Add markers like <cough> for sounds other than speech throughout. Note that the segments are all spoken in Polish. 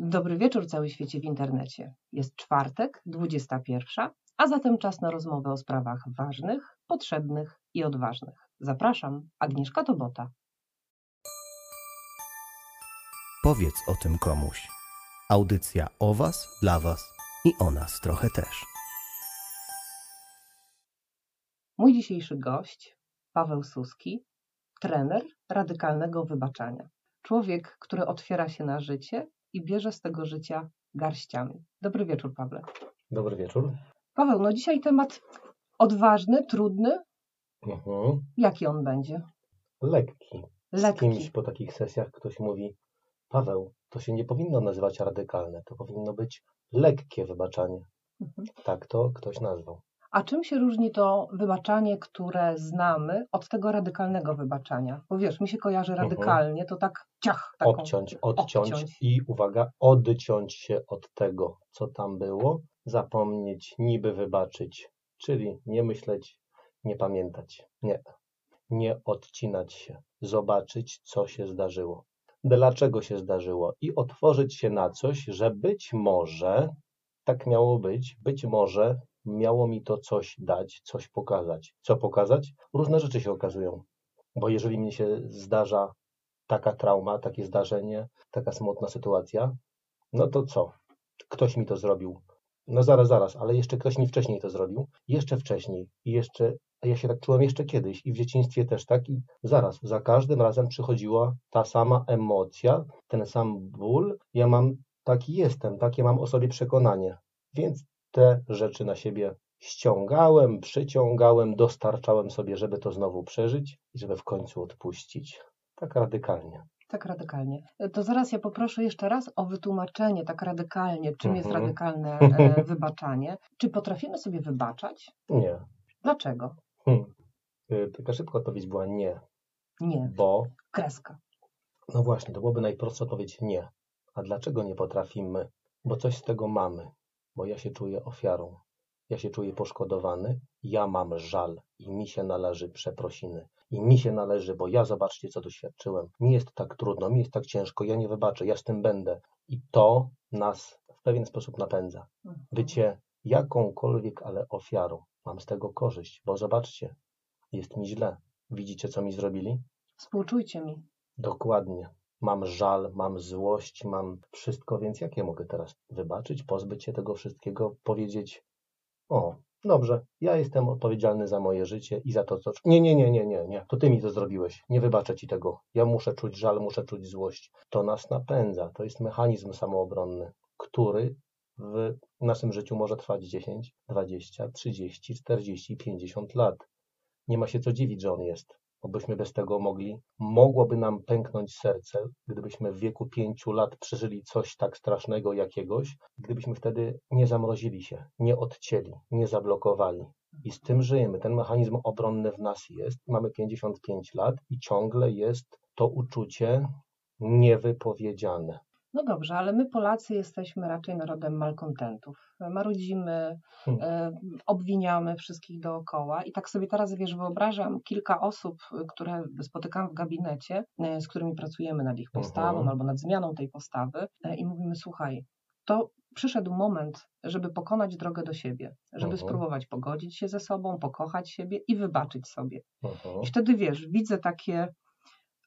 Dobry wieczór cały świecie w internecie. Jest czwartek, 21, a zatem czas na rozmowę o sprawach ważnych, potrzebnych i odważnych. Zapraszam, Agnieszka Tobota. Powiedz o tym komuś. Audycja o Was, dla Was i o nas trochę też. Mój dzisiejszy gość, Paweł Suski, trener radykalnego wybaczania. Człowiek, który otwiera się na życie i bierze z tego życia garściami. Dobry wieczór, Pawle. Dobry wieczór. Paweł, no dzisiaj temat odważny, trudny. Mhm. Jaki on będzie? Lekki. Z Lekki. kimś po takich sesjach ktoś mówi, Paweł, to się nie powinno nazywać radykalne, to powinno być lekkie wybaczanie. Mhm. Tak to ktoś nazwał. A czym się różni to wybaczanie, które znamy, od tego radykalnego wybaczania? Bo wiesz, mi się kojarzy Mhm. radykalnie, to tak ciach, taką, Obciąć, odciąć obciąć. i uwaga, odciąć się od tego, co tam było, zapomnieć, niby wybaczyć, czyli nie myśleć, nie pamiętać. Nie. Nie odcinać się, zobaczyć, co się zdarzyło. Dlaczego się zdarzyło i otworzyć się na coś, że być może tak miało być, być może miało mi to coś dać, coś pokazać. Co pokazać? Różne rzeczy się okazują. Bo jeżeli mnie się zdarza taka trauma, takie zdarzenie, taka smutna sytuacja, no to co? Ktoś mi to zrobił. No zaraz, zaraz, ale jeszcze ktoś mi wcześniej to zrobił, jeszcze wcześniej i jeszcze, ja się tak czułem jeszcze kiedyś i w dzieciństwie też tak i zaraz, za każdym razem przychodziła ta sama emocja, ten sam ból, ja mam, taki jestem, takie mam o sobie przekonanie, więc te rzeczy na siebie ściągałem, przyciągałem, dostarczałem sobie, żeby to znowu przeżyć i żeby w końcu odpuścić. Tak radykalnie. Tak radykalnie. To zaraz ja poproszę jeszcze raz o wytłumaczenie tak radykalnie, czym jest Mhm. radykalne e, <laughs> wybaczanie. Czy potrafimy sobie wybaczać? Nie. Dlaczego? Hmm. Y, Taka szybka odpowiedź była nie, Nie. bo Kreska. no właśnie, to byłoby najprostsza odpowiedź nie. A dlaczego nie potrafimy? Bo coś z tego mamy, bo ja się czuję ofiarą, ja się czuję poszkodowany, ja mam żal i mi się należy przeprosiny. I mi się należy, bo ja zobaczcie, co doświadczyłem. Mi jest tak trudno, mi jest tak ciężko, ja nie wybaczę, ja z tym będę. I to nas w pewien sposób napędza. Mhm. Bycie jakąkolwiek, ale ofiarą. Mam z tego korzyść, bo zobaczcie, jest mi źle. Widzicie, co mi zrobili? Współczujcie mi. Dokładnie. Mam żal, mam złość, mam wszystko, więc jak ja mogę teraz wybaczyć, pozbyć się tego wszystkiego, powiedzieć: O, dobrze, ja jestem odpowiedzialny za moje życie i za to, co. Nie, nie, nie, nie, nie, nie. To ty mi to zrobiłeś. Nie wybaczę ci tego. Ja muszę czuć żal, muszę czuć złość. To nas napędza. To jest mechanizm samoobronny, który w naszym życiu może trwać 10, 20, 30, 40, 50 lat. Nie ma się co dziwić, że on jest bo byśmy bez tego mogli, mogłoby nam pęknąć serce, gdybyśmy w wieku pięciu lat przeżyli coś tak strasznego jakiegoś, gdybyśmy wtedy nie zamrozili się, nie odcięli, nie zablokowali. I z tym żyjemy. Ten mechanizm obronny w nas jest. Mamy 55 lat i ciągle jest to uczucie niewypowiedziane. No dobrze, ale my Polacy jesteśmy raczej narodem malkontentów. Marudzimy, Hmm. e, obwiniamy wszystkich dookoła i tak sobie teraz, wiesz, wyobrażam kilka osób, które spotykam w gabinecie, e, z którymi pracujemy nad ich postawą Mhm. albo nad zmianą tej postawy e, i mówimy, słuchaj, to przyszedł moment, żeby pokonać drogę do siebie, żeby Mhm. spróbować pogodzić się ze sobą, pokochać siebie i wybaczyć sobie. Mhm. I wtedy wiesz, widzę takie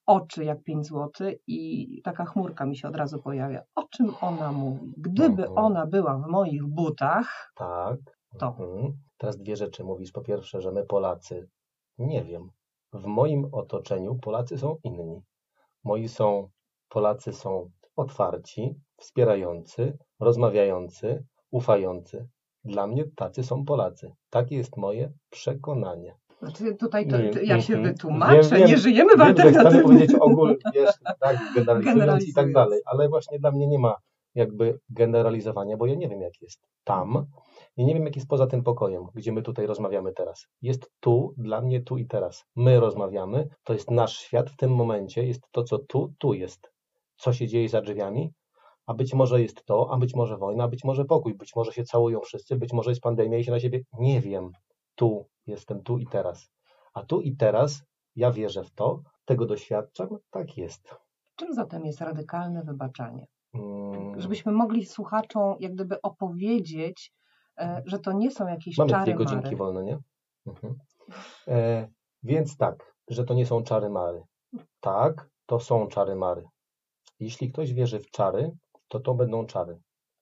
oczy jak 5 zł i taka chmurka mi się od razu pojawia. O czym ona mówi? Gdyby Mhm. ona była w moich butach, Tak. To. Mhm. Teraz dwie rzeczy mówisz. Po pierwsze, że my Polacy, nie wiem, w moim otoczeniu Polacy są inni. Moi są, Polacy są otwarci, wspierający, rozmawiający, ufający. Dla mnie tacy są Polacy. Takie jest moje przekonanie. Znaczy tutaj to, Nie, ja się wytłumaczę, Wiem, nie żyjemy w chcemy alternatywnym. powiedzieć ogólnie, <laughs> wiesz, tak, generalizując i tak dalej, ale właśnie dla mnie nie ma jakby generalizowania, bo ja nie wiem, jak jest tam i nie wiem, jak jest poza tym pokojem, gdzie my tutaj rozmawiamy teraz. Jest tu, dla mnie tu i teraz. My rozmawiamy, to jest nasz świat w tym momencie, jest to, co tu, tu jest. Co się dzieje za drzwiami, a być może jest to, a być może wojna, a być może pokój, być może się całują wszyscy, być może jest pandemia i się na siebie, nie wiem. Tu, jestem tu i teraz. A tu i teraz ja wierzę w to, tego doświadczam, tak jest. Czym zatem jest radykalne wybaczanie? Mm, żebyśmy mogli słuchaczom jak gdyby opowiedzieć, e, że to nie są jakieś Mamy czary dwie godzinki mary. wolne, nie? Mhm. E, więc tak, że to nie są czary mary. Tak, to są czary mary. Jeśli ktoś wierzy w czary, to to będą czary.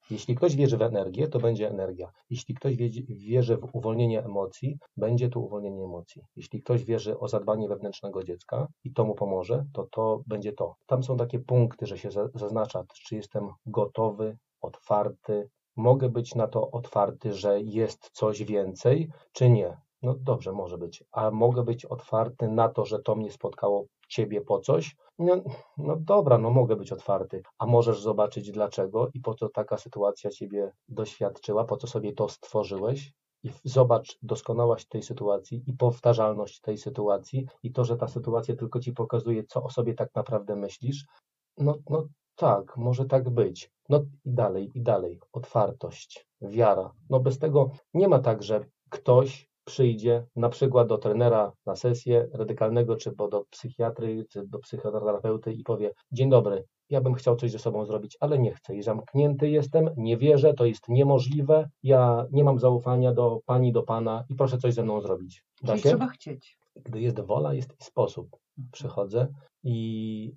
Jeśli ktoś wierzy w energię, to będzie energia. Jeśli ktoś wierzy w uwolnienie emocji, będzie tu uwolnienie emocji. Jeśli ktoś wierzy o zadbanie wewnętrznego dziecka i to mu pomoże, to to będzie to. Tam są takie punkty, że się za- zaznacza, czy jestem gotowy, otwarty, mogę być na to otwarty, że jest coś więcej, czy nie. No dobrze, może być. A mogę być otwarty na to, że to mnie spotkało ciebie po coś? No, no dobra, no mogę być otwarty. A możesz zobaczyć dlaczego i po co taka sytuacja ciebie doświadczyła, po co sobie to stworzyłeś? I zobacz doskonałość tej sytuacji i powtarzalność tej sytuacji i to, że ta sytuacja tylko ci pokazuje, co o sobie tak naprawdę myślisz. No, no tak, może tak być. No i dalej, i dalej. Otwartość, wiara. No bez tego nie ma tak, że ktoś przyjdzie na przykład do trenera na sesję radykalnego, czy bo do psychiatry, czy do psychoterapeuty i powie: Dzień dobry, ja bym chciał coś ze sobą zrobić, ale nie chcę i zamknięty jestem, nie wierzę, to jest niemożliwe, ja nie mam zaufania do pani, do pana i proszę coś ze mną zrobić. Da się? trzeba chcieć. Gdy jest wola, jest i sposób. Przychodzę i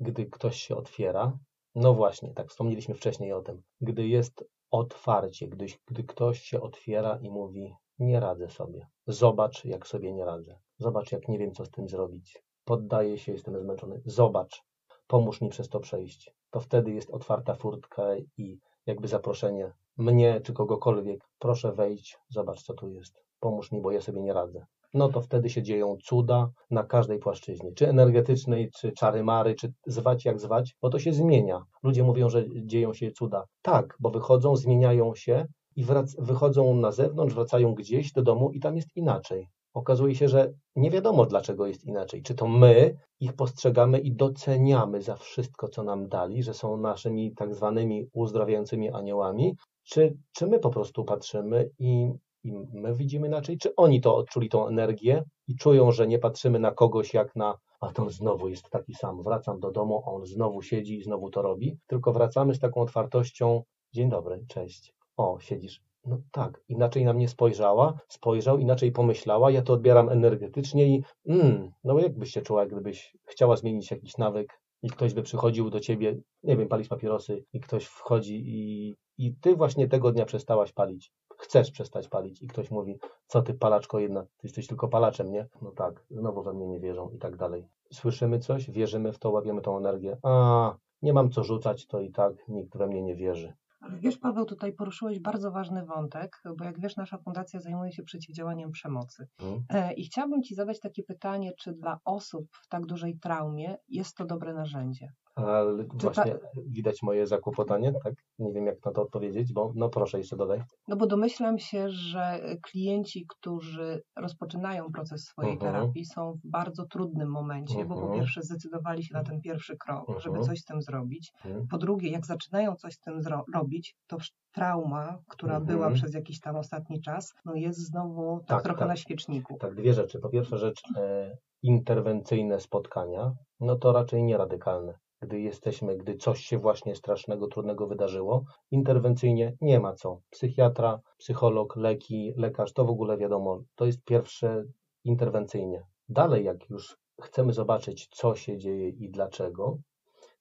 gdy ktoś się otwiera, no właśnie, tak wspomnieliśmy wcześniej o tym, gdy jest otwarcie, gdy, gdy ktoś się otwiera i mówi, nie radzę sobie, zobacz, jak sobie nie radzę, zobacz, jak nie wiem, co z tym zrobić, poddaję się, jestem zmęczony, zobacz, pomóż mi przez to przejść. To wtedy jest otwarta furtka i jakby zaproszenie. Mnie czy kogokolwiek, proszę wejść, zobacz, co tu jest, pomóż mi, bo ja sobie nie radzę. No to wtedy się dzieją cuda na każdej płaszczyźnie, czy energetycznej, czy czary-mary, czy zwać jak zwać, bo to się zmienia. Ludzie mówią, że dzieją się cuda. Tak, bo wychodzą, zmieniają się i wychodzą na zewnątrz, wracają gdzieś do domu i tam jest inaczej. Okazuje się, że nie wiadomo dlaczego jest inaczej. Czy to my ich postrzegamy i doceniamy za wszystko, co nam dali, że są naszymi tak zwanymi uzdrawiającymi aniołami, czy, czy my po prostu patrzymy i i my widzimy inaczej, czy oni to odczuli tą energię i czują, że nie patrzymy na kogoś jak na a to on znowu jest taki sam, wracam do domu, on znowu siedzi i znowu to robi, tylko wracamy z taką otwartością, dzień dobry, cześć, o, siedzisz, no tak, inaczej na mnie spojrzała, spojrzał, inaczej pomyślała, ja to odbieram energetycznie i mm, no jakbyś się czuła, gdybyś chciała zmienić jakiś nawyk i ktoś by przychodził do ciebie, nie wiem, palisz papierosy i ktoś wchodzi i, i ty właśnie tego dnia przestałaś palić chcesz przestać palić i ktoś mówi, co ty palaczko jedna, ty jesteś tylko palaczem, nie? No tak, znowu we mnie nie wierzą i tak dalej. Słyszymy coś, wierzymy w to, łapiemy tą energię. A, nie mam co rzucać, to i tak nikt we mnie nie wierzy. Ale wiesz, Paweł, tutaj poruszyłeś bardzo ważny wątek, bo jak wiesz, nasza fundacja zajmuje się przeciwdziałaniem przemocy. Hmm? I chciałabym Ci zadać takie pytanie, czy dla osób w tak dużej traumie jest to dobre narzędzie? Ale właśnie widać moje zakłopotanie, tak? Nie wiem, jak na to odpowiedzieć, bo no proszę, jeszcze dodaj. No bo domyślam się, że klienci, którzy rozpoczynają proces swojej Mhm. terapii, są w bardzo trudnym momencie, bo po Mhm. pierwsze zdecydowali się na ten pierwszy krok, żeby Mhm. coś z tym zrobić. Po drugie, jak zaczynają coś z tym robić, to trauma, która była przez jakiś tam ostatni czas, no jest znowu tak, Tak, trochę tak. na świeczniku. Tak, dwie rzeczy. Po pierwsze rzecz e, interwencyjne spotkania, no to raczej nie radykalne. Gdy jesteśmy, gdy coś się właśnie strasznego, trudnego wydarzyło, interwencyjnie nie ma co. Psychiatra, psycholog, leki, lekarz, to w ogóle wiadomo, to jest pierwsze interwencyjnie. Dalej, jak już chcemy zobaczyć, co się dzieje i dlaczego,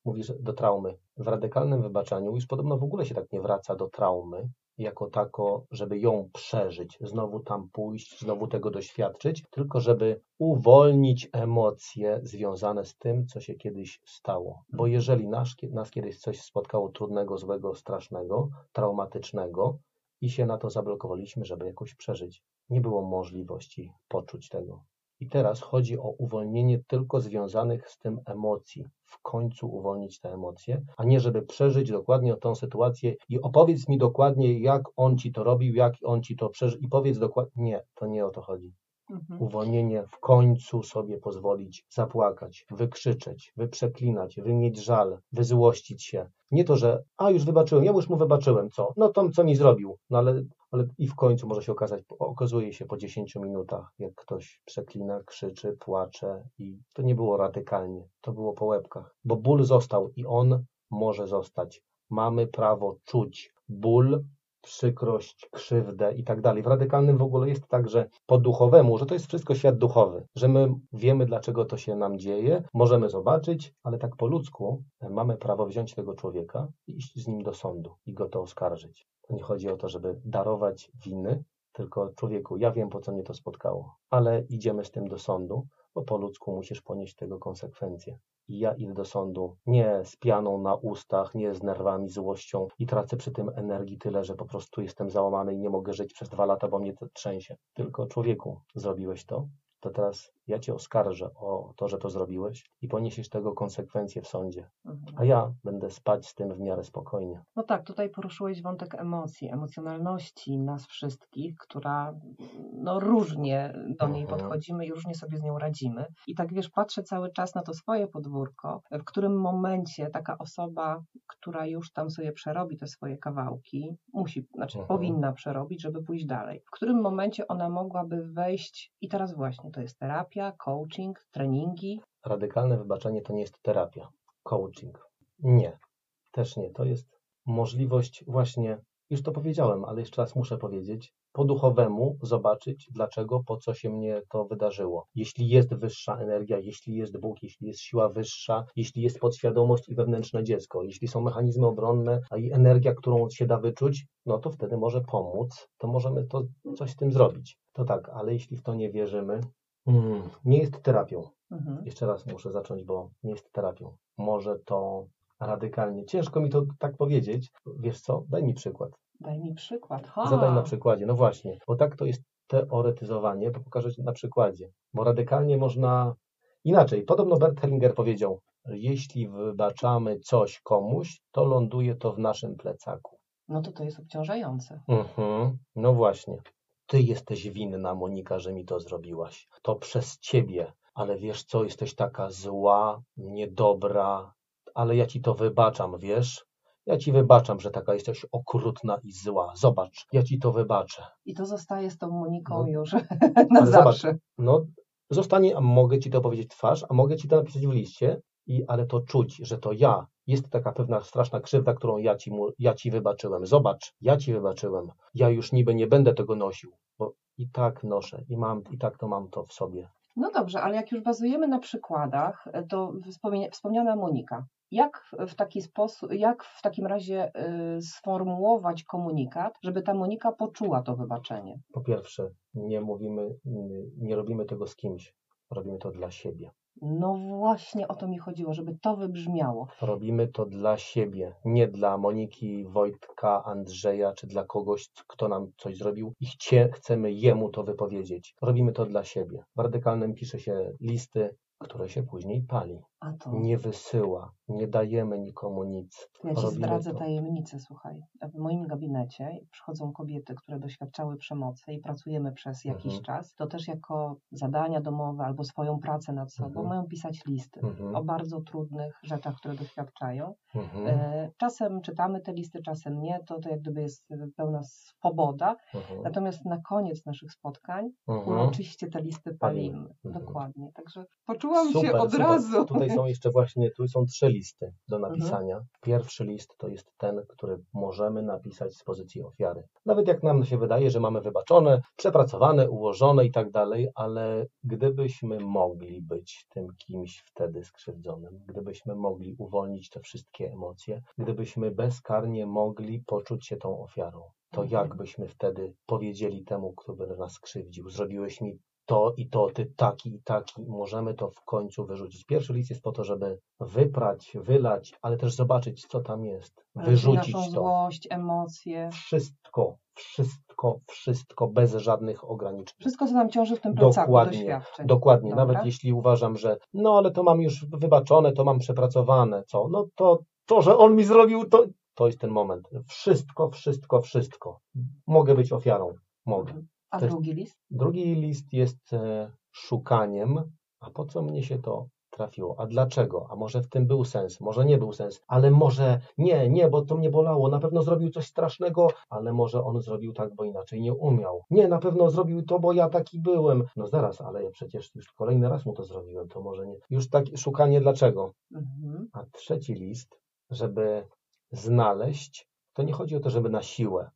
mówisz do traumy. W radykalnym wybaczaniu już podobno w ogóle się tak nie wraca do traumy, jako tako, żeby ją przeżyć, znowu tam pójść, znowu tego doświadczyć, tylko żeby uwolnić emocje związane z tym, co się kiedyś stało. Bo jeżeli nas, nas kiedyś coś spotkało trudnego, złego, strasznego, traumatycznego i się na to zablokowaliśmy, żeby jakoś przeżyć, nie było możliwości poczuć tego. I teraz chodzi o uwolnienie tylko związanych z tym emocji. W końcu uwolnić te emocje, a nie żeby przeżyć dokładnie tą sytuację i opowiedz mi dokładnie, jak on ci to robił, jak on ci to przeżył i powiedz dokładnie. Nie, to nie o to chodzi. Mhm. Uwolnienie w końcu sobie pozwolić zapłakać, wykrzyczeć, wyprzeklinać, wymieć żal, wyzłościć się. Nie to, że a już wybaczyłem, ja już mu wybaczyłem, co? No to co mi zrobił? No ale, ale i w końcu może się okazać, okazuje się po 10 minutach, jak ktoś przeklina, krzyczy, płacze i to nie było radykalnie, to było po łebkach, bo ból został i on może zostać Mamy prawo czuć ból, przykrość, krzywdę i tak dalej. W radykalnym w ogóle jest tak, że po duchowemu, że to jest wszystko świat duchowy, że my wiemy, dlaczego to się nam dzieje, możemy zobaczyć, ale tak po ludzku mamy prawo wziąć tego człowieka i iść z nim do sądu i go to oskarżyć. Nie chodzi o to, żeby darować winy, tylko człowieku, ja wiem, po co mnie to spotkało, ale idziemy z tym do sądu, bo po ludzku musisz ponieść tego konsekwencje. I ja idę do sądu nie z pianą na ustach, nie z nerwami, złością i tracę przy tym energii tyle, że po prostu jestem załamany i nie mogę żyć przez dwa lata, bo mnie to trzęsie. Tylko człowieku, zrobiłeś to, to teraz ja cię oskarżę o to, że to zrobiłeś i poniesiesz tego konsekwencje w sądzie. Mhm. A ja będę spać z tym w miarę spokojnie. No tak, tutaj poruszyłeś wątek emocji, emocjonalności nas wszystkich, która no różnie do niej Mhm. podchodzimy i różnie sobie z nią radzimy. I tak wiesz, patrzę cały czas na to swoje podwórko, w którym momencie taka osoba, która już tam sobie przerobi te swoje kawałki, musi, znaczy Mhm. powinna przerobić, żeby pójść dalej. W którym momencie ona mogłaby wejść i teraz właśnie to jest terapia, coaching, treningi. Radykalne wybaczenie to nie jest terapia, coaching. Nie, też nie. To jest możliwość właśnie, już to powiedziałem, ale jeszcze raz muszę powiedzieć, po duchowemu zobaczyć, dlaczego, po co się mnie to wydarzyło. Jeśli jest wyższa energia, jeśli jest Bóg, jeśli jest siła wyższa, jeśli jest podświadomość i wewnętrzne dziecko, jeśli są mechanizmy obronne, a i energia, którą się da wyczuć, no to wtedy może pomóc, to możemy to coś z tym zrobić. To tak, ale jeśli w to nie wierzymy, mm, nie jest terapią. Mhm. Jeszcze raz muszę zacząć, bo nie jest terapią. Może to radykalnie. Ciężko mi to tak powiedzieć. Wiesz co? Daj mi przykład. Daj mi przykład. Ha! Zadaj na przykładzie. No właśnie, bo tak to jest teoretyzowanie, to pokażę Ci na przykładzie. Bo radykalnie można inaczej. Podobno Bert Hellinger powiedział, jeśli wybaczamy coś komuś, to ląduje to w naszym plecaku. No to to jest obciążające. Mhm, no właśnie. Ty jesteś winna, Monika, że mi to zrobiłaś. To przez ciebie. Ale wiesz co, jesteś taka zła, niedobra, ale ja ci to wybaczam, wiesz? Ja ci wybaczam, że taka jesteś okrutna i zła. Zobacz, ja ci to wybaczę. I to zostaje z tą Moniką No. już <laughs> na Ale zobacz, zawsze. No, zostanie, a mogę ci to powiedzieć w twarz, a mogę ci to napisać w liście, i, ale to czuć, że to ja. Jest taka pewna straszna krzywda, którą ja ci, mu, ja ci wybaczyłem. Zobacz, ja ci wybaczyłem. Ja już niby nie będę tego nosił, bo i tak noszę, i mam, i tak to mam to w sobie. No dobrze, ale jak już bazujemy na przykładach, to wspomniana Monika. Jak w taki sposób, jak w takim razie y, sformułować komunikat, żeby ta Monika poczuła to wybaczenie? Po pierwsze, nie mówimy, nie robimy tego z kimś. Robimy to dla siebie. No właśnie o to mi chodziło, żeby to wybrzmiało. Robimy to dla siebie, nie dla Moniki, Wojtka, Andrzeja, czy dla kogoś, kto nam coś zrobił i chcie, chcemy jemu to wypowiedzieć. Robimy to dla siebie. W radykalnym pisze się listy, które się później pali. Nie wysyła, nie dajemy nikomu nic. ja ci zdradzę to. tajemnicę, słuchaj. W moim gabinecie przychodzą kobiety, które doświadczały przemocy i pracujemy przez jakiś Mhm. czas. To też jako zadania domowe albo swoją pracę nad sobą Mhm. mają pisać listy Mhm. o bardzo trudnych rzeczach, które doświadczają. Mhm, E, Czasem czytamy te listy, czasem nie, to, to jak gdyby jest pełna swoboda. mhm, Natomiast na koniec naszych spotkań mhm. uroczyście te listy palimy. Palimy. Mhm. Dokładnie. Także poczułam się Super, od super. razu. Tutaj są jeszcze właśnie, tu są trzy listy do Mhm. napisania. Pierwszy list to jest ten, który możemy napisać z pozycji ofiary. Nawet jak nam się wydaje, że mamy wybaczone, przepracowane, ułożone i tak dalej, ale gdybyśmy mogli być tym kimś wtedy skrzywdzonym, gdybyśmy mogli uwolnić te wszystkie emocje, gdybyśmy bezkarnie mogli poczuć się tą ofiarą, to Mhm. jak byśmy wtedy powiedzieli temu, który nas krzywdził, zrobiłeś mi to i to, ty taki i taki, możemy to w końcu wyrzucić. Pierwszy list jest po to, żeby wyprać, wylać, ale też zobaczyć, co tam jest, wyrzucić naszą to. złość, emocje, Wszystko, wszystko, wszystko, bez żadnych ograniczeń. wszystko, co nam ciąży w tym plecaku Dokładnie, doświadczeń. Dokładnie, Dobra. nawet jeśli uważam, że no ale to mam już wybaczone, to mam przepracowane, co? No to, to że on mi zrobił, to, to jest ten moment. Wszystko, wszystko, wszystko. Mogę być ofiarą. Mogę. A drugi list? Drugi list jest e, szukaniem, a po co mnie się to trafiło? A dlaczego? A może w tym był sens? Może nie był sens, ale może nie, nie, bo to mnie bolało. Na pewno zrobił coś strasznego, ale może on zrobił tak, bo inaczej nie umiał. Nie, na pewno zrobił to, bo ja taki byłem. No zaraz, ale ja przecież już kolejny raz mu to zrobiłem, to może nie. Już tak szukanie dlaczego. Mhm. A trzeci list, żeby znaleźć, to nie chodzi o to, żeby na siłę,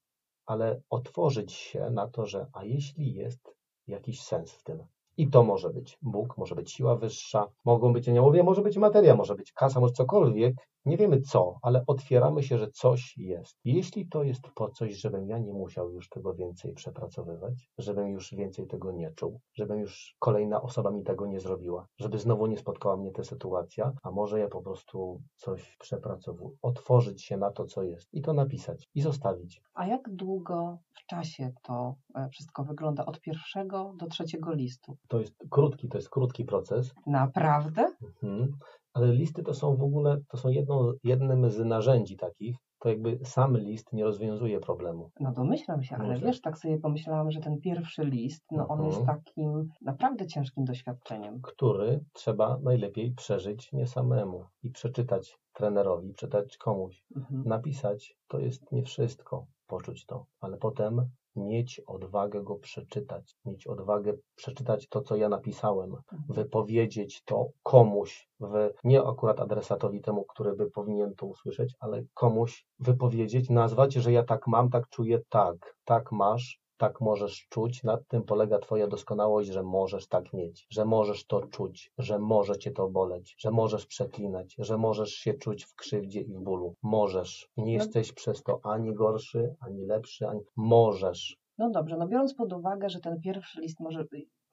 ale otworzyć się na to, że a jeśli jest jakiś sens w tym. I to może być Bóg, może być siła wyższa, mogą być aniołowie, może być materia, może być kasa, może cokolwiek. Nie wiemy co, ale otwieramy się, że coś jest. Jeśli to jest po coś, żebym ja nie musiał już tego więcej przepracowywać, żebym już więcej tego nie czuł, żebym już kolejna osoba mi tego nie zrobiła, żeby znowu nie spotkała mnie ta sytuacja, a może ja po prostu coś przepracowuję, otworzyć się na to, co jest i to napisać i zostawić. A jak długo w czasie to e, wszystko wygląda? Od pierwszego do trzeciego listu. To jest krótki, to jest krótki proces. Naprawdę? Mhm. Ale listy to są w ogóle, to są jedną, jednym z narzędzi takich, to jakby sam list nie rozwiązuje problemu. No domyślam się, ale wiesz, tak sobie pomyślałam, że ten pierwszy list, no on jest Mhm. takim naprawdę ciężkim doświadczeniem. który trzeba najlepiej przeżyć nie samemu i przeczytać trenerowi, przeczytać komuś. Mhm. Napisać to jest nie wszystko, poczuć to, ale potem mieć odwagę go przeczytać, mieć odwagę przeczytać to, co ja napisałem, wypowiedzieć to komuś, w, nie akurat adresatowi temu, który by powinien to usłyszeć, ale komuś wypowiedzieć, nazwać, że ja tak mam, tak czuję, tak, tak masz, tak możesz czuć, nad tym polega Twoja doskonałość, że możesz tak mieć, że możesz to czuć, że może Cię to boleć, że możesz przeklinać, że możesz się czuć w krzywdzie i w bólu. Możesz. Nie No. jesteś przez to ani gorszy, ani lepszy, ani możesz. No dobrze, no biorąc pod uwagę, że ten pierwszy list może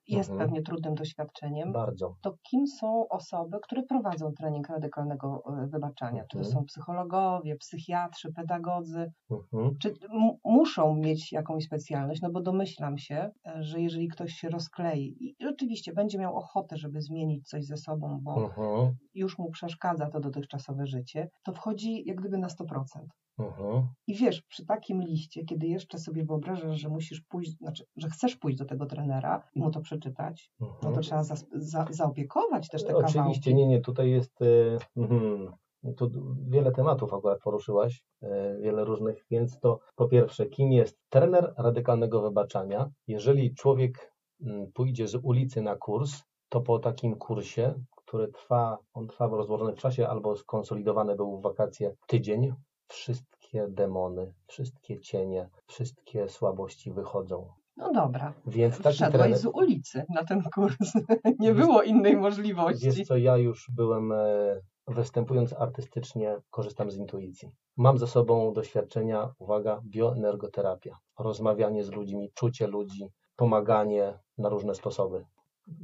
jest Mhm. pewnie trudnym doświadczeniem, Bardzo. to kim są osoby, które prowadzą trening radykalnego e, wybaczania? Czy to Mhm. są psychologowie, psychiatrzy, pedagodzy? Mhm. Czy muszą mieć jakąś specjalność? No bo domyślam się, e, że jeżeli ktoś się rozklei i rzeczywiście będzie miał ochotę, żeby zmienić coś ze sobą, bo już mu przeszkadza to dotychczasowe życie, to wchodzi jak gdyby na 100%. Mhm. I wiesz, przy takim liście, kiedy jeszcze sobie wyobrażasz, że musisz pójść, znaczy, że chcesz pójść do tego trenera i mu to przeczytać, no to trzeba za, za, zaopiekować też te Oczywiście, kawałki. nie, nie, tutaj jest mhm, tu wiele tematów akurat poruszyłaś, e, wiele różnych, więc to po pierwsze, kim jest trener radykalnego wybaczania? Jeżeli człowiek pójdzie z ulicy na kurs, to po takim kursie, który trwa, on trwa w czasie albo skonsolidowany był w wakacje tydzień, wszystkie demony, wszystkie cienie, wszystkie słabości wychodzą. No dobra, Więc taki wszedłeś trener, z ulicy na ten kurs. <laughs> Nie było innej możliwości. Wiesz co, ja już byłem, e, występując artystycznie, korzystam z intuicji. Mam za sobą doświadczenia, uwaga, bioenergoterapia, rozmawianie z ludźmi, czucie ludzi, pomaganie na różne sposoby.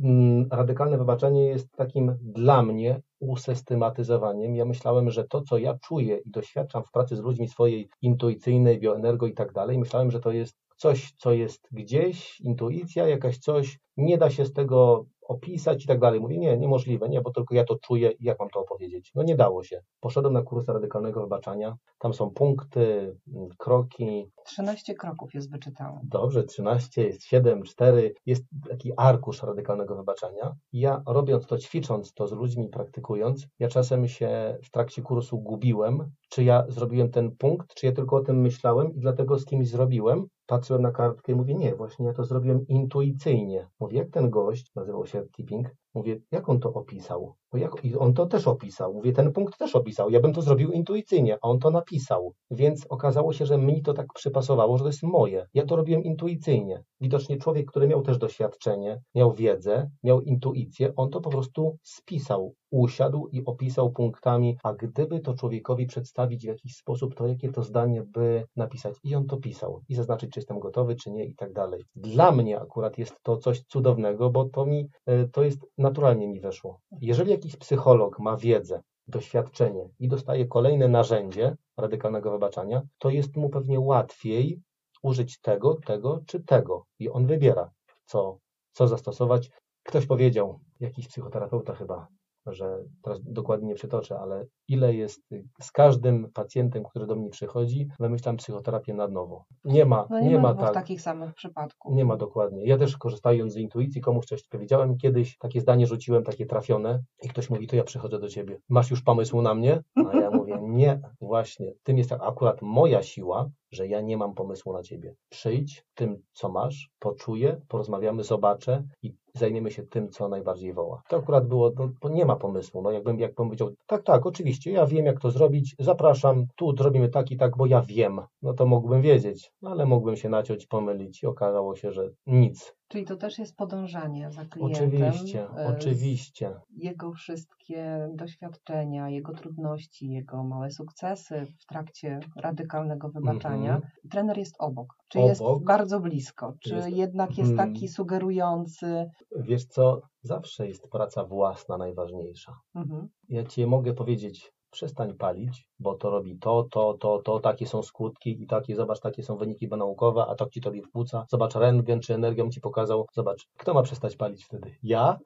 Mm, Radykalne wybaczenie jest takim dla mnie usystematyzowaniem. Ja myślałem, że to, co ja czuję i doświadczam w pracy z ludźmi swojej intuicyjnej, bioenergo i tak dalej, myślałem, że to jest coś, co jest gdzieś, intuicja, jakaś coś, nie da się z tego opisać i tak dalej. Mówię, nie, niemożliwe, nie, bo tylko ja to czuję i jak mam to opowiedzieć? No nie dało się. Poszedłem na kurs radykalnego wybaczania, tam są punkty, mm, kroki, 13 kroków jest wyczytałam. Dobrze, 13, jest 7, 4, jest taki arkusz radykalnego wybaczania. Ja robiąc to, ćwicząc to z ludźmi, praktykując, ja czasem się w trakcie kursu gubiłem, czy ja zrobiłem ten punkt, czy ja tylko o tym myślałem i dlatego z kimś zrobiłem. Patrzyłem na kartkę i mówię, nie, właśnie ja to zrobiłem intuicyjnie. Mówię, jak ten gość, nazywał się Keeping, mówię, jak on to opisał? Bo jak, I on to też opisał. Mówię, ten punkt też opisał. Ja bym to zrobił intuicyjnie, a on to napisał. Więc okazało się, że mi to tak przypasowało, że to jest moje. Ja to robiłem intuicyjnie. Widocznie człowiek, który miał też doświadczenie, miał wiedzę, miał intuicję, on to po prostu spisał, usiadł i opisał punktami, a gdyby to człowiekowi przedstawić w jakiś sposób, to jakie to zdanie by napisać. I on to pisał. I zaznaczyć, czy jestem gotowy, czy nie i tak dalej. Dla mnie akurat jest to coś cudownego, bo to mi, e, to jest naturalnie mi weszło. Jeżeli jakiś psycholog ma wiedzę, doświadczenie i dostaje kolejne narzędzie radykalnego wybaczania, to jest mu pewnie łatwiej użyć tego, tego czy tego. I on wybiera, co, co zastosować. Ktoś powiedział, jakiś psychoterapeuta chyba, że teraz dokładnie nie przytoczę, ale ile jest z każdym pacjentem, który do mnie przychodzi, wymyślam psychoterapię na nowo. Nie ma, No nie, nie, ma tak. takich samych przypadków. Nie ma dokładnie. Ja też korzystając z intuicji, komuś coś powiedziałem, kiedyś takie zdanie rzuciłem, takie trafione i ktoś mówi, to ja przychodzę do ciebie. Masz już pomysł na mnie? A ja <laughs> mówię, nie, właśnie. Tym jest akurat moja siła, że ja nie mam pomysłu na ciebie. Przyjdź tym, co masz, poczuję, porozmawiamy, zobaczę i zajmiemy się tym, co najbardziej woła. To akurat było, no, bo nie ma pomysłu. No jakbym, jakbym powiedział, tak, tak, oczywiście, oczywiście, ja wiem jak to zrobić, zapraszam, tu zrobimy tak i tak, bo ja wiem. No to mógłbym wiedzieć, ale mógłbym się naciąć, pomylić i okazało się, że nic. Czyli to też jest podążanie za klientem. Oczywiście, e, oczywiście. Jego wszystkie doświadczenia, jego trudności, jego małe sukcesy w trakcie radykalnego wybaczania. Mhm. Trener jest obok. Czy jest Obok. bardzo blisko? Czy Jest- jednak jest Mhm. taki sugerujący? Wiesz co, zawsze jest praca własna najważniejsza. Mhm. Ja ci mogę powiedzieć, przestań palić, bo to robi to, to, to, to, takie są skutki i takie, zobacz, takie są wyniki naukowe, a to ci tobie wpłuca. Zobacz, rentgen czy energią ci pokazał. Zobacz, kto ma przestać palić wtedy? Ja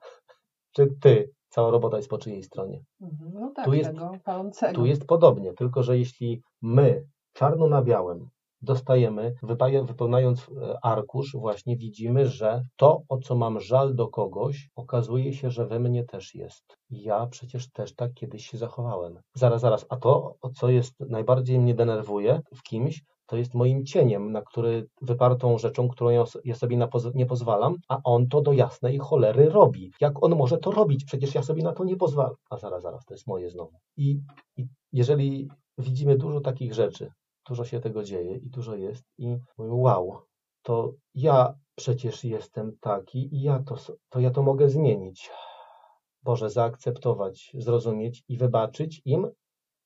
czy ty? Cała robota jest po czyjej stronie. Mhm. No tak, Tu jest- palącego. Tu jest podobnie, tylko że jeśli my czarno na białym dostajemy, wypełniając e, arkusz, właśnie widzimy, że to, o co mam żal do kogoś, okazuje się, że we mnie też jest. Ja przecież też tak kiedyś się zachowałem. Zaraz, zaraz, a to, co jest najbardziej mnie denerwuje w kimś, to jest moim cieniem, na który wypartą rzeczą, którą ja, sobie nie pozwalam, a on to do jasnej cholery robi. Jak on może to robić? Przecież ja sobie na to nie pozwalam. A zaraz, zaraz, to jest moje znowu. I, i jeżeli widzimy dużo takich rzeczy, dużo się tego dzieje i dużo jest i wow, to ja przecież jestem taki i ja to, to ja to mogę zmienić. Boże, zaakceptować, zrozumieć i wybaczyć im.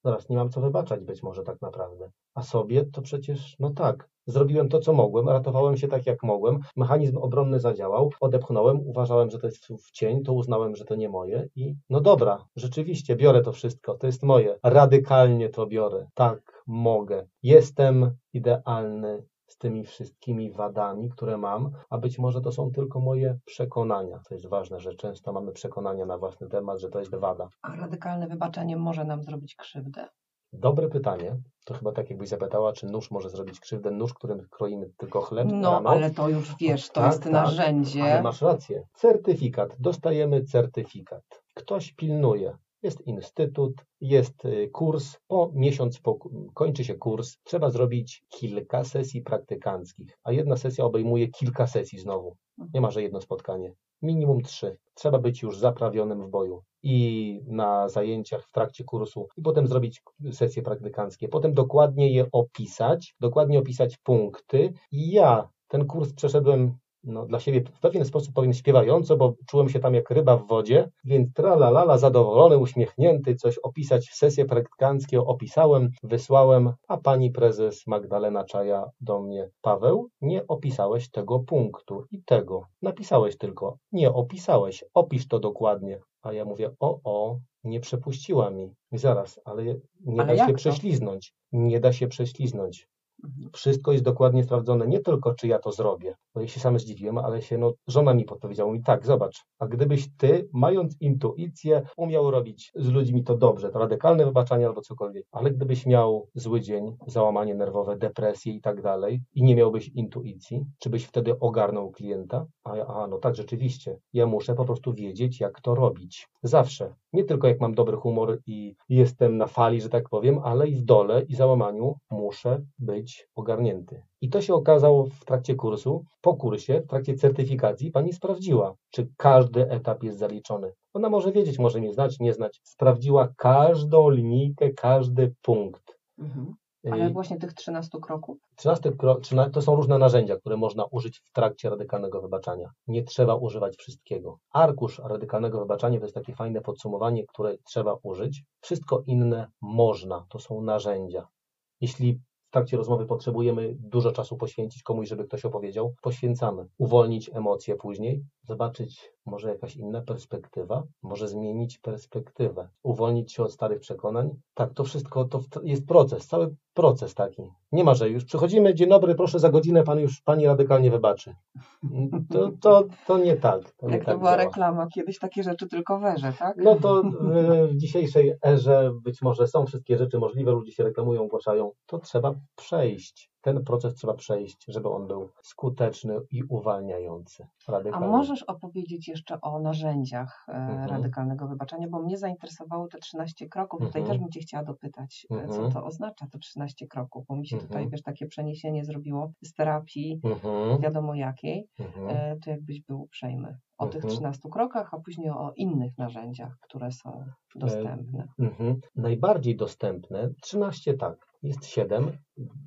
Zaraz, nie mam co wybaczać być może tak naprawdę. A sobie to przecież, no tak, zrobiłem to, co mogłem, ratowałem się tak, jak mogłem, mechanizm obronny zadziałał, odepchnąłem, uważałem, że to jest w cień, to uznałem, że to nie moje i no dobra, rzeczywiście, biorę to wszystko, to jest moje, radykalnie to biorę, tak, mogę, jestem idealny z tymi wszystkimi wadami, które mam, a być może to są tylko moje przekonania. To jest ważne, że często mamy przekonania na własny temat, że to jest wada. A radykalne wybaczenie może nam zrobić krzywdę. Dobre pytanie. To chyba tak jakbyś zapytała, czy nóż może zrobić krzywdę, nóż, którym kroimy tylko chleb No, rano. ale to już wiesz, to Tak, jest tak, narzędzie. Ale masz rację. Certyfikat. Dostajemy certyfikat. Ktoś pilnuje. Jest instytut, jest y, kurs. Po miesiąc po, kończy się kurs. Trzeba zrobić kilka sesji praktykanckich, a jedna sesja obejmuje kilka sesji znowu. Nie ma, że jedno spotkanie. Minimum trzy. Trzeba być już zaprawionym w boju. I na zajęciach w trakcie kursu, i potem zrobić sesje praktykanckie. Potem dokładnie je opisać, dokładnie opisać punkty. I ja ten kurs przeszedłem no, dla siebie w pewien sposób powiem śpiewająco, bo czułem się tam jak ryba w wodzie, więc tralalala, zadowolony, uśmiechnięty, coś opisać, sesje praktykanckie opisałem, wysłałem, a pani prezes Magdalena Czaja do mnie, Paweł, nie opisałeś tego punktu i tego, napisałeś tylko, nie opisałeś, opisz to dokładnie. A ja mówię, o, o, nie przepuściła mi. I zaraz, ale nie Ale da się to? prześliznąć. Nie da się prześliznąć. Mhm. Wszystko jest dokładnie sprawdzone, nie tylko czy ja to zrobię, bo ja się sam zdziwiłem, ale się, no, żona mi podpowiedziała, mi tak, zobacz, a gdybyś ty, mając intuicję, umiał robić z ludźmi to dobrze, to radykalne wybaczanie albo cokolwiek, ale gdybyś miał zły dzień, załamanie nerwowe, depresję i tak dalej i nie miałbyś intuicji, czy byś wtedy ogarnął klienta? A a no tak, rzeczywiście, ja muszę po prostu wiedzieć, jak to robić. Zawsze. Nie tylko jak mam dobry humor i jestem na fali, że tak powiem, ale i w dole i załamaniu muszę być ogarnięty. I to się okazało w trakcie kursu. Po kursie, w trakcie certyfikacji, pani sprawdziła, czy każdy etap jest zaliczony. Ona może wiedzieć, może mnie znać, nie znać. Sprawdziła każdą linijkę, każdy punkt. Mhm. Ale Y, właśnie tych 13 kroków. 13 krok, 13 to są różne narzędzia, które można użyć w trakcie radykalnego wybaczania. Nie trzeba używać wszystkiego. Arkusz radykalnego wybaczania to jest takie fajne podsumowanie, które trzeba użyć. Wszystko inne można, to są narzędzia. Jeśli w trakcie rozmowy potrzebujemy dużo czasu poświęcić komuś, żeby ktoś opowiedział, poświęcamy. Uwolnić emocje później, zobaczyć może jakaś inna perspektywa, może zmienić perspektywę, uwolnić się od starych przekonań. Tak, to wszystko to w- jest proces, cały proces taki. Nie ma, że już przychodzimy, dzień dobry, proszę za godzinę, pan już pani radykalnie wybaczy. To, to, to nie tak. To nie Jak to tak była działa. reklama, kiedyś takie rzeczy tylko werze, tak? No to w, w dzisiejszej erze być może są wszystkie rzeczy możliwe, ludzie się reklamują, ogłaszają. To trzeba przejść. Ten proces trzeba przejść, żeby on był skuteczny i uwalniający. A Radykalny. możesz opowiedzieć jeszcze o narzędziach e, Mhm. radykalnego wybaczenia, bo mnie zainteresowało te 13 kroków. Tutaj Mhm. też bym Cię chciała dopytać, e, co Mhm. to oznacza te 13 kroków, bo mi się tutaj, Mhm. wiesz, takie przeniesienie zrobiło z terapii, Mhm. wiadomo jakiej, Mhm. e, to jakbyś był uprzejmy o tych Mhm. 13 krokach, a później o innych narzędziach, które są dostępne. Mhm. Najbardziej dostępne, 13 tak, jest 7,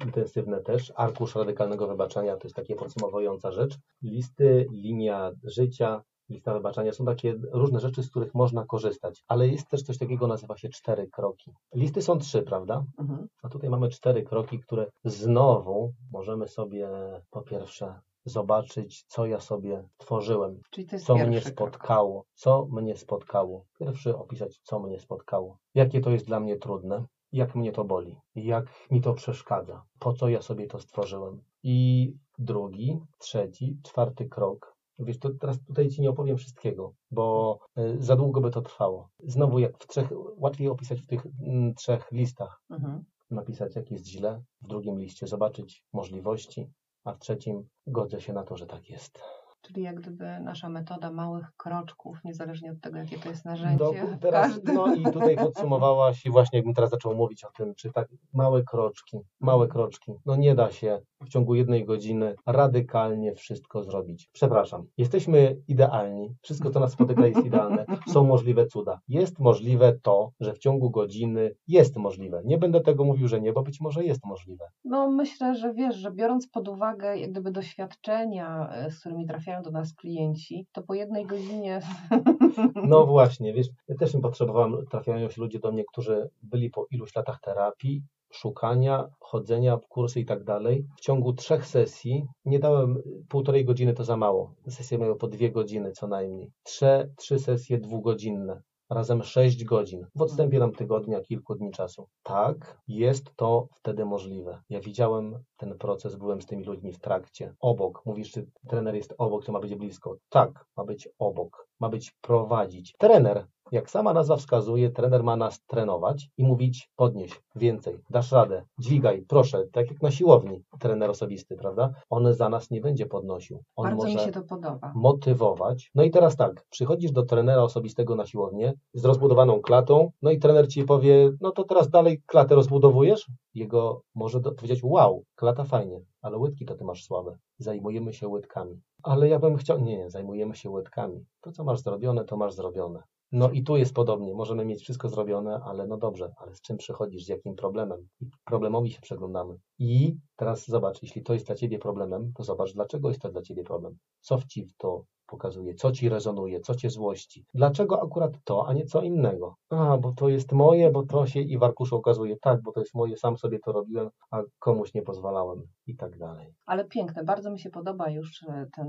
intensywne też, arkusz radykalnego wybaczenia, to jest takie podsumowująca rzecz, listy, linia życia, lista wybaczenia, są takie różne rzeczy, z których można korzystać, ale jest też coś takiego, nazywa się cztery kroki. Listy są trzy, prawda? Mhm. A tutaj mamy cztery kroki, które znowu możemy sobie po pierwsze zobaczyć, co ja sobie tworzyłem, co mnie krok. spotkało, co mnie spotkało. Pierwszy opisać, co mnie spotkało, jakie to jest dla mnie trudne, jak mnie to boli, jak mi to przeszkadza, po co ja sobie to stworzyłem. I drugi, trzeci, czwarty krok. Wiesz, to teraz tutaj Ci nie opowiem wszystkiego, bo y, za długo by to trwało. Znowu, jak w trzech, łatwiej opisać w tych mm, trzech listach. Mhm. Napisać, jak jest źle, w drugim liście zobaczyć możliwości, a w trzecim godzę się na to, że tak jest. Czyli jak gdyby nasza metoda małych kroczków, niezależnie od tego, jakie to jest narzędzie, Do, <laughs> teraz, każdy... no i tutaj podsumowałaś i właśnie jakbym teraz zaczął mówić o tym, czy tak małe kroczki, małe kroczki, no nie da się w ciągu jednej godziny radykalnie wszystko zrobić. Przepraszam, jesteśmy idealni, wszystko co nas spotyka jest idealne, są możliwe cuda. Jest możliwe to, że w ciągu godziny jest możliwe. Nie będę tego mówił, że nie, bo być może jest możliwe. No myślę, że wiesz, że biorąc pod uwagę jak gdyby doświadczenia, e, z którymi trafiają do nas klienci, to po jednej godzinie <laughs> No właśnie, wiesz, ja też nie potrzebowałem, trafiają się ludzie do mnie, którzy byli po iluś latach terapii, szukania, chodzenia, kursy i tak dalej. W ciągu trzech sesji, nie dałem półtorej godziny, to za mało. Sesje mają po dwie godziny co najmniej. Trzy, trzy sesje dwugodzinne. Razem sześć godzin. W odstępie nam tygodnia, kilku dni czasu. Tak, jest to wtedy możliwe. Ja widziałem ten proces, byłem z tymi ludźmi w trakcie. Obok. Mówisz, czy trener jest obok, to ma być blisko. Tak, ma być obok. Ma być prowadzić. Trener, jak sama nazwa wskazuje, trener ma nas trenować i mówić podnieś, więcej, dasz radę, dźwigaj, proszę, tak jak na siłowni trener osobisty, prawda? On za nas nie będzie podnosił. On bardzo może mi się to podoba. motywować. No i teraz tak, przychodzisz do trenera osobistego na siłownię z rozbudowaną klatą, no i trener ci powie, no to teraz dalej klatę rozbudowujesz? Jego może powiedzieć, wow, klata fajnie, ale łydki to ty masz słabe. Zajmujemy się łydkami. Ale ja bym chciał, nie, nie, zajmujemy się łydkami. To, co masz zrobione, to masz zrobione. No i tu jest podobnie. Możemy mieć wszystko zrobione, ale no dobrze, ale z czym przychodzisz, z jakim problemem? Problemowi się przeglądamy. I teraz zobacz, jeśli to jest dla ciebie problemem, to zobacz, dlaczego jest to dla ciebie problem. Co w ci to pokazuje, co ci rezonuje, co cię złości. Dlaczego akurat to, a nie co innego? A, bo to jest moje, bo to się i w arkuszu okazuje, tak, bo to jest moje, sam sobie to robiłem, a komuś nie pozwalałem i tak dalej. Ale piękne, bardzo mi się podoba już e, ten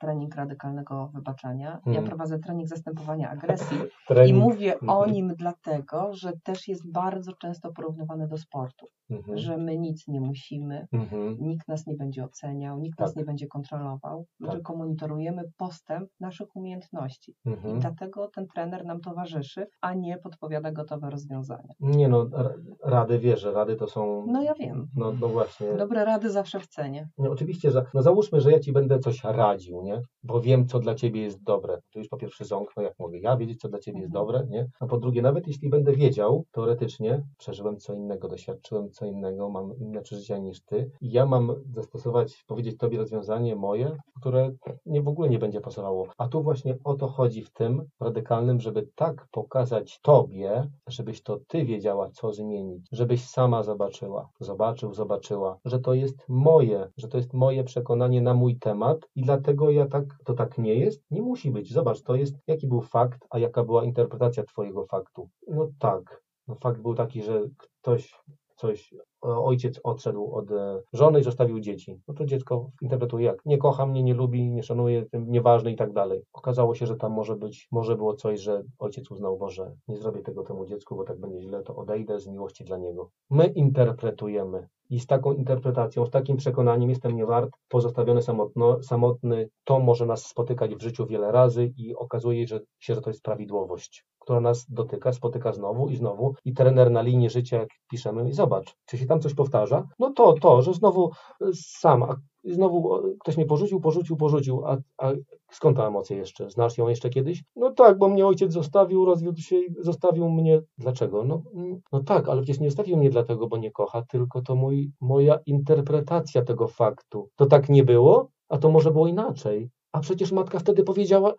trening radykalnego wybaczania. Ja Mhm. prowadzę trening zastępowania agresji <laughs> i Trening. mówię o Mhm. nim dlatego, że też jest bardzo często porównywany do sportu, Mhm. że my nic nie musimy, Mhm. nikt nas nie będzie oceniał, nikt Tak. nas nie będzie kontrolował, my Tak. tylko monitorujemy postęp naszych umiejętności. I Mhm. dlatego ten trener nam towarzyszy, a nie podpowiada gotowe rozwiązania. Nie no, ra- rady wierzę, rady to są... No ja wiem. No, no właśnie. Dobre rady zawsze w cenie. Nie, oczywiście, że no załóżmy, że ja ci będę coś radził, nie? Bo wiem, co dla ciebie jest dobre. To już po pierwsze ząg, no jak mogę ja wiedzieć, co dla ciebie jest Mhm. dobre, nie? A po drugie, nawet jeśli będę wiedział, teoretycznie, przeżyłem co innego, doświadczyłem co innego, mam inne przeżycia niż ty i ja mam zastosować, powiedzieć tobie rozwiązanie moje, które nie w ogóle nie będzie pasowało. A tu właśnie o to chodzi w tym radykalnym, żeby tak pokazać tobie, żebyś to ty wiedziała, co zmienić, żebyś sama zobaczyła, zobaczył, zobaczyła, że to jest moje, że to jest moje przekonanie na mój temat i dlatego ja tak, to tak nie jest? Nie musi być. Zobacz, to jest, jaki był fakt, a jaka była interpretacja twojego faktu. No tak, no fakt był taki, że ktoś coś, o- ojciec odszedł od e, żony i zostawił dzieci. No to dziecko interpretuje jak, nie kocha mnie, nie lubi, nie szanuje, nieważny i tak dalej. Okazało się, że tam może być, może było coś, że ojciec uznał, Boże, nie zrobię tego temu dziecku, bo tak będzie źle, to odejdę z miłości dla niego. My interpretujemy i z taką interpretacją, z takim przekonaniem jestem nie wart, pozostawiony samotno, samotny, to może nas spotykać w życiu wiele razy i okazuje się, że to jest prawidłowość, która nas dotyka, spotyka znowu i znowu i trener na linii życia, jak piszemy, i zobacz, czy się tam coś powtarza, no to to, że znowu y, sam, a znowu o, ktoś mnie porzucił, porzucił, porzucił, a, a skąd ta emocja jeszcze? Znasz ją jeszcze kiedyś? No tak, bo mnie ojciec zostawił, rozwiódł się i zostawił mnie. Dlaczego? No, mm, no tak, ale przecież nie zostawił mnie dlatego, bo nie kocha, tylko to mój, moja interpretacja tego faktu. To tak nie było, a to może było inaczej. A przecież matka wtedy powiedziała,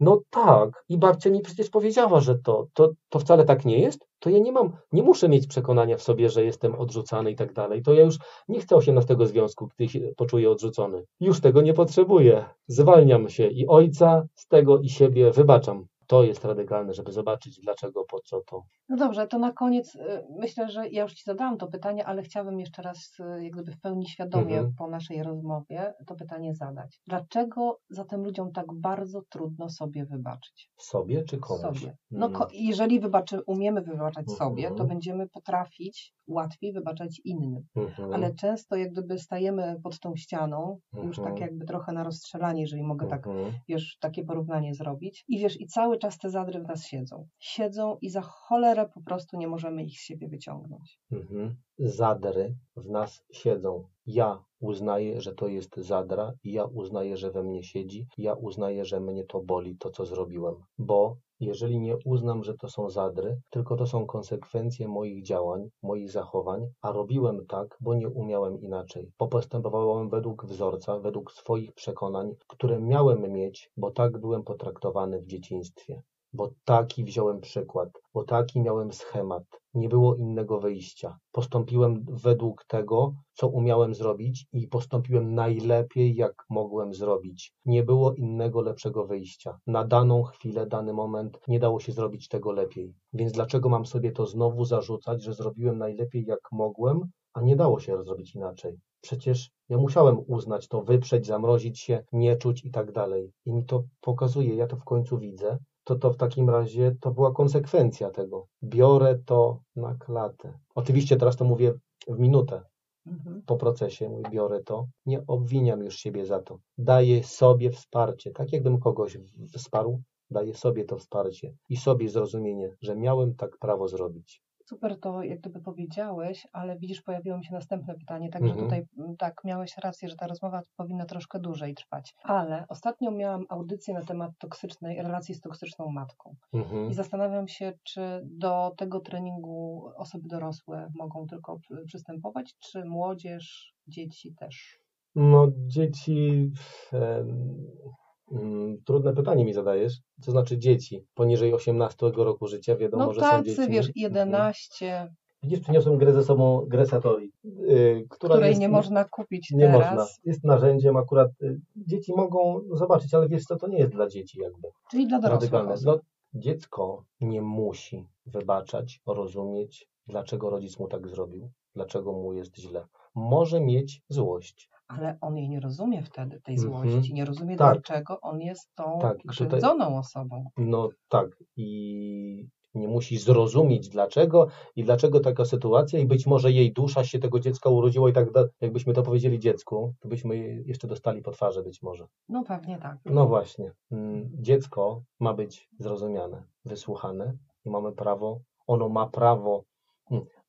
no tak, i babcia mi przecież powiedziała, że to, to, to wcale tak nie jest, to ja nie mam, nie muszę mieć przekonania w sobie, że jestem odrzucany i tak dalej. To ja już nie chcę 18 związku, gdy się poczuję odrzucony. Już tego nie potrzebuję. Zwalniam się i ojca z tego i siebie wybaczam. To jest radykalne, żeby zobaczyć dlaczego, po co to. No dobrze, to na koniec y, myślę, że ja już Ci zadałam to pytanie, ale chciałabym jeszcze raz, y, jak gdyby w pełni świadomie Mhm. po naszej rozmowie to pytanie zadać. Dlaczego zatem ludziom tak bardzo trudno sobie wybaczyć? Sobie czy komuś? Sobie. No, Mm. ko- jeżeli wybaczy, umiemy wybaczać Mhm. sobie, to będziemy potrafić łatwiej wybaczać innym. Mhm. Ale często jak gdyby stajemy pod tą ścianą, już Mhm. tak jakby trochę na rozstrzelanie, jeżeli mogę tak Mhm. wiesz, takie porównanie zrobić. I wiesz, i cały czas te zadry w nas siedzą. Siedzą i za cholerę po prostu nie możemy ich z siebie wyciągnąć. Mhm. Zadry w nas siedzą. Ja uznaję, że to jest zadra, ja uznaję, że we mnie siedzi, ja uznaję, że mnie to boli, to co zrobiłem. Bo jeżeli nie uznam, że to są zadry, tylko to są konsekwencje moich działań, moich zachowań, a robiłem tak, bo nie umiałem inaczej, bo postępowałem według wzorca, według swoich przekonań, które miałem mieć, bo tak byłem potraktowany w dzieciństwie bo taki wziąłem przykład, bo taki miałem schemat. Nie było innego wyjścia. Postąpiłem według tego, co umiałem zrobić i postąpiłem najlepiej, jak mogłem zrobić. Nie było innego lepszego wyjścia. Na daną chwilę, dany moment nie dało się zrobić tego lepiej. Więc dlaczego mam sobie to znowu zarzucać, że zrobiłem najlepiej, jak mogłem, a nie dało się zrobić inaczej? Przecież ja musiałem uznać to, wyprzeć, zamrozić się, nie czuć i tak dalej. I mi to pokazuje, ja to w końcu widzę, to to w takim razie to była konsekwencja tego. Biorę to na klatę. Oczywiście teraz to mówię w minutę Mhm. po procesie, mówię, biorę to, nie obwiniam już siebie za to. Daję sobie wsparcie, tak jakbym kogoś wsparł, daję sobie to wsparcie i sobie zrozumienie, że miałem tak prawo zrobić. Super to jak gdyby powiedziałeś, ale widzisz, pojawiło mi się następne pytanie, także Mhm. tutaj m, tak, miałeś rację, że ta rozmowa powinna troszkę dłużej trwać. Ale ostatnio miałam audycję na temat toksycznej, relacji z toksyczną matką. Mhm. I zastanawiam się, czy do tego treningu osoby dorosłe mogą tylko przy- przystępować, czy młodzież, dzieci też. No, dzieci. em, mm, trudne pytanie mi zadajesz. Co znaczy dzieci? Poniżej 18 roku życia wiadomo, No że są tacy, dzieci. wiesz, Mhm. 11, Widzisz, przyniosłem grę ze sobą, grę Satori, yy, która której jest, nie można kupić Nie teraz. można. Jest narzędziem akurat. y, Dzieci mogą zobaczyć, ale wiesz co, to nie jest dla dzieci jakby. Czyli dla dorosłych. No, dziecko nie musi wybaczać, rozumieć, dlaczego rodzic mu tak zrobił, dlaczego mu jest źle. Może mieć złość. Ale on jej nie rozumie wtedy, tej Mhm. złości, nie rozumie, Tak. dlaczego on jest tą Tak, i tutaj- krzywdzoną osobą. No tak. I nie musi zrozumieć dlaczego i dlaczego taka sytuacja i być może jej dusza się tego dziecka urodziła i tak da, jakbyśmy to powiedzieli dziecku, to byśmy jeszcze dostali po twarzy być może. No pewnie tak. No właśnie. Mm, Dziecko ma być zrozumiane, wysłuchane i mamy prawo, ono ma prawo.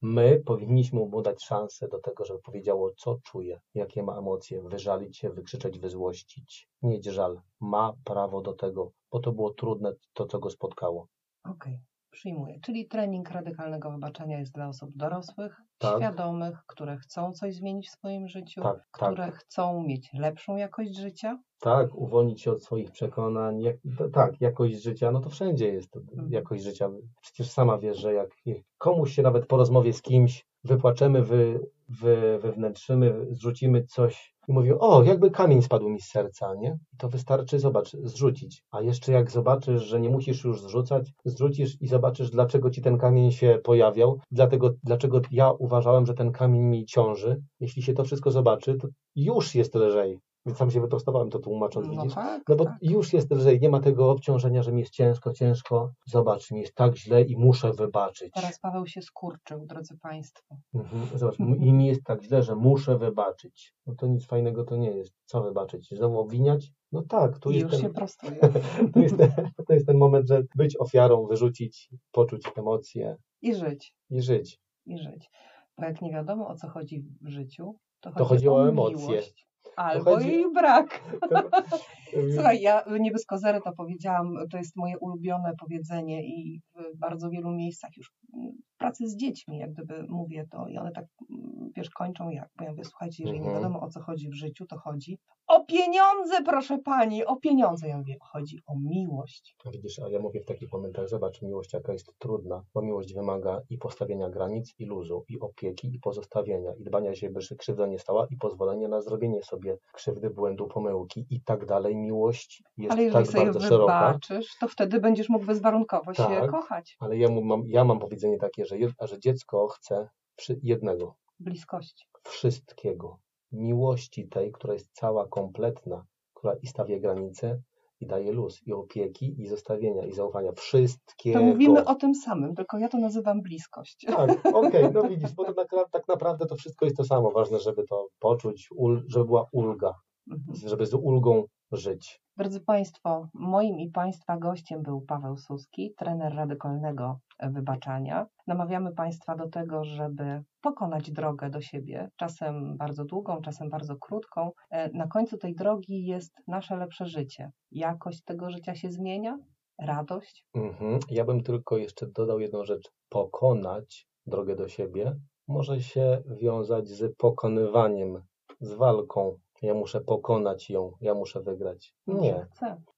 My powinniśmy mu dać szansę do tego, żeby powiedziało, co czuje, jakie ma emocje, wyżalić się, wykrzyczeć, wyzłościć, mieć żal. Ma prawo do tego, bo to było trudne, to co go spotkało. Okej, przyjmuję. Czyli trening radykalnego wybaczenia jest dla osób dorosłych, Tak. świadomych, które chcą coś zmienić w swoim życiu, Tak, tak. które chcą mieć lepszą jakość życia. Tak, uwolnić się od swoich przekonań, jak, tak, jakość życia, no to wszędzie jest Mhm. jakość życia. Przecież sama wiesz, że jak komuś się nawet po rozmowie z kimś wypłaczemy, wy, wy, wewnętrzymy, zrzucimy coś i mówią, o, jakby kamień spadł mi z serca, nie? To wystarczy, zobacz, zrzucić. A jeszcze jak zobaczysz, że nie musisz już zrzucać, zrzucisz i zobaczysz, dlaczego ci ten kamień się pojawiał, dlatego, dlaczego ja uważałem, że ten kamień mi ciąży. Jeśli się to wszystko zobaczy, to już jest lżej. Więc sam się wyprostowałem to tłumacząc, No widzisz? tak, No bo tak. już jest lżej, nie ma tego obciążenia, że mi jest ciężko, ciężko. Zobacz, mi jest tak źle i muszę wybaczyć. Teraz Paweł się skurczył, drodzy Państwo. Mhm. Zobacz, i mi jest tak źle, że muszę wybaczyć. No to nic fajnego to nie jest. Co wybaczyć? Znowu obwiniać? No tak, tu I jest, już ten, się prostuje. <laughs> to, jest ten, to jest ten moment, że być ofiarą, wyrzucić, poczuć emocje I żyć. i żyć. i żyć. Bo jak nie wiadomo o co chodzi w życiu, to chodzi, To chodzi o o emocje. miłość. Albo chodzi- jej brak. To- Słuchaj, ja nie bez kozery to powiedziałam, to jest moje ulubione powiedzenie i w bardzo wielu miejscach już mm, pracy z dziećmi, jak gdyby mówię to i one tak, mm, wiesz, kończą jak, bo ja mówię, słuchajcie, jeżeli nie Mhm. wiadomo o co chodzi w życiu, to chodzi o pieniądze, proszę pani, o pieniądze. Ja mówię, chodzi o miłość. A Widzisz, a ja mówię w takich momentach, zobacz, miłość jaka jest trudna, bo miłość wymaga i postawienia granic, i luzu, i opieki, i pozostawienia, i dbania się, by się krzywda nie stała, i pozwolenia na zrobienie sobie krzywdy, błędu, pomyłki i tak dalej. Miłość jest Ale jeżeli tak sobie bardzo szeroka. wybaczysz, to wtedy będziesz mógł bezwarunkowo się Tak. kochać. Ale ja, mam, ja mam powiedzenie takie, że, że dziecko chce przy jednego, Bliskości. wszystkiego. Miłości tej, która jest cała, kompletna, która i stawia granice, i daje luz, i opieki, i zostawienia, i zaufania. Wszystkiego. To mówimy o tym samym, tylko ja to nazywam bliskość. Tak, <laughs> okej, no widzisz, bo to tak, tak naprawdę to wszystko jest to samo. Ważne, żeby to poczuć, ul, żeby była ulga, Mhm. żeby z ulgą żyć. Drodzy Państwo, moim i Państwa gościem był Paweł Suski, trener radykalnego wybaczania. Namawiamy Państwa do tego, żeby pokonać drogę do siebie, czasem bardzo długą, czasem bardzo krótką. E, Na końcu tej drogi jest nasze lepsze życie. Jakość tego życia się zmienia, radość. Mhm. Ja bym tylko jeszcze dodał jedną rzecz. Pokonać drogę do siebie może się wiązać z pokonywaniem, z walką. Ja muszę pokonać ją, ja muszę wygrać. Nie,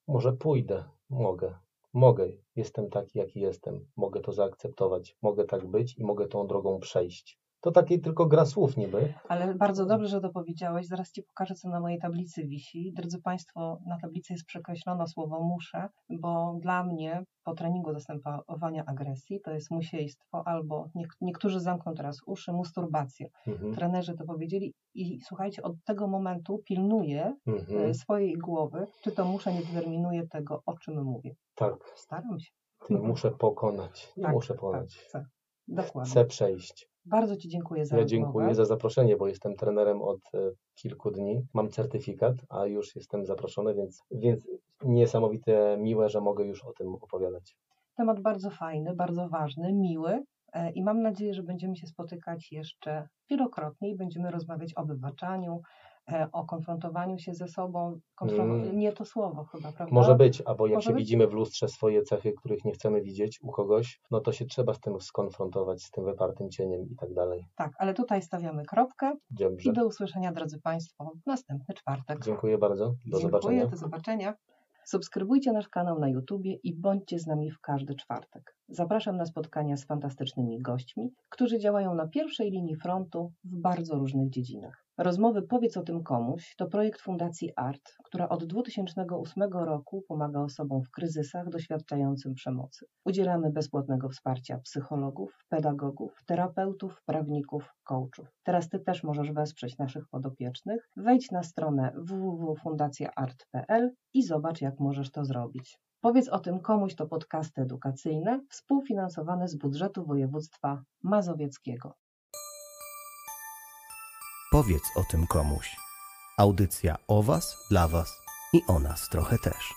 może pójdę, mogę. Mogę, jestem taki, jaki jestem. Mogę to zaakceptować, mogę tak być i mogę tą drogą przejść. To takie tylko gra słów niby. Ale bardzo dobrze, że to powiedziałeś. Zaraz Ci pokażę, co na mojej tablicy wisi. Drodzy Państwo, na tablicy jest przekreślono słowo muszę, bo dla mnie po treningu zastępowania agresji to jest musiejstwo albo niek- niektórzy zamkną teraz uszy, masturbacja. Mhm. Trenerzy to powiedzieli i słuchajcie, od tego momentu pilnuję Mhm. e, swojej głowy, czy to muszę nie determinuje tego, o czym mówię. Tak, Staram się. nie muszę pokonać. Tak, muszę Tak, pokonać. chcę. Dokładnie. Chcę przejść. Bardzo Ci dziękuję za Ja rozmowę. dziękuję za zaproszenie, bo jestem trenerem od e, kilku dni. Mam certyfikat, a już jestem zaproszony, więc, więc niesamowite, miłe, że mogę już o tym opowiadać. Temat bardzo fajny, bardzo ważny, miły i mam nadzieję, że będziemy się spotykać jeszcze wielokrotnie i będziemy rozmawiać o wybaczaniu, e, o konfrontowaniu się ze sobą. Konfron- Mm. Nie to słowo chyba, prawda? Może być, albo jak Może się być? widzimy w lustrze swoje cechy, których nie chcemy widzieć u kogoś, no to się trzeba z tym skonfrontować, z tym wypartym cieniem i tak dalej. Tak, ale tutaj stawiamy kropkę Dobrze. i do usłyszenia, drodzy Państwo, w następny czwartek. Dziękuję bardzo. Do Dziękuję, zobaczenia. do zobaczenia. Subskrybujcie nasz kanał na YouTubie i bądźcie z nami w każdy czwartek. Zapraszam na spotkania z fantastycznymi gośćmi, którzy działają na pierwszej linii frontu w bardzo różnych dziedzinach. Rozmowy Powiedz o tym komuś to projekt Fundacji ART, która od 2008 roku pomaga osobom w kryzysach doświadczającym przemocy. Udzielamy bezpłatnego wsparcia psychologów, pedagogów, terapeutów, prawników, coachów. Teraz Ty też możesz wesprzeć naszych podopiecznych. Wejdź na stronę www.fundacjaart.pl i zobacz, jak możesz to zrobić. Powiedz o tym komuś to podcasty edukacyjne współfinansowane z budżetu województwa mazowieckiego. Powiedz o tym komuś. Audycja o Was, dla Was i o nas trochę też.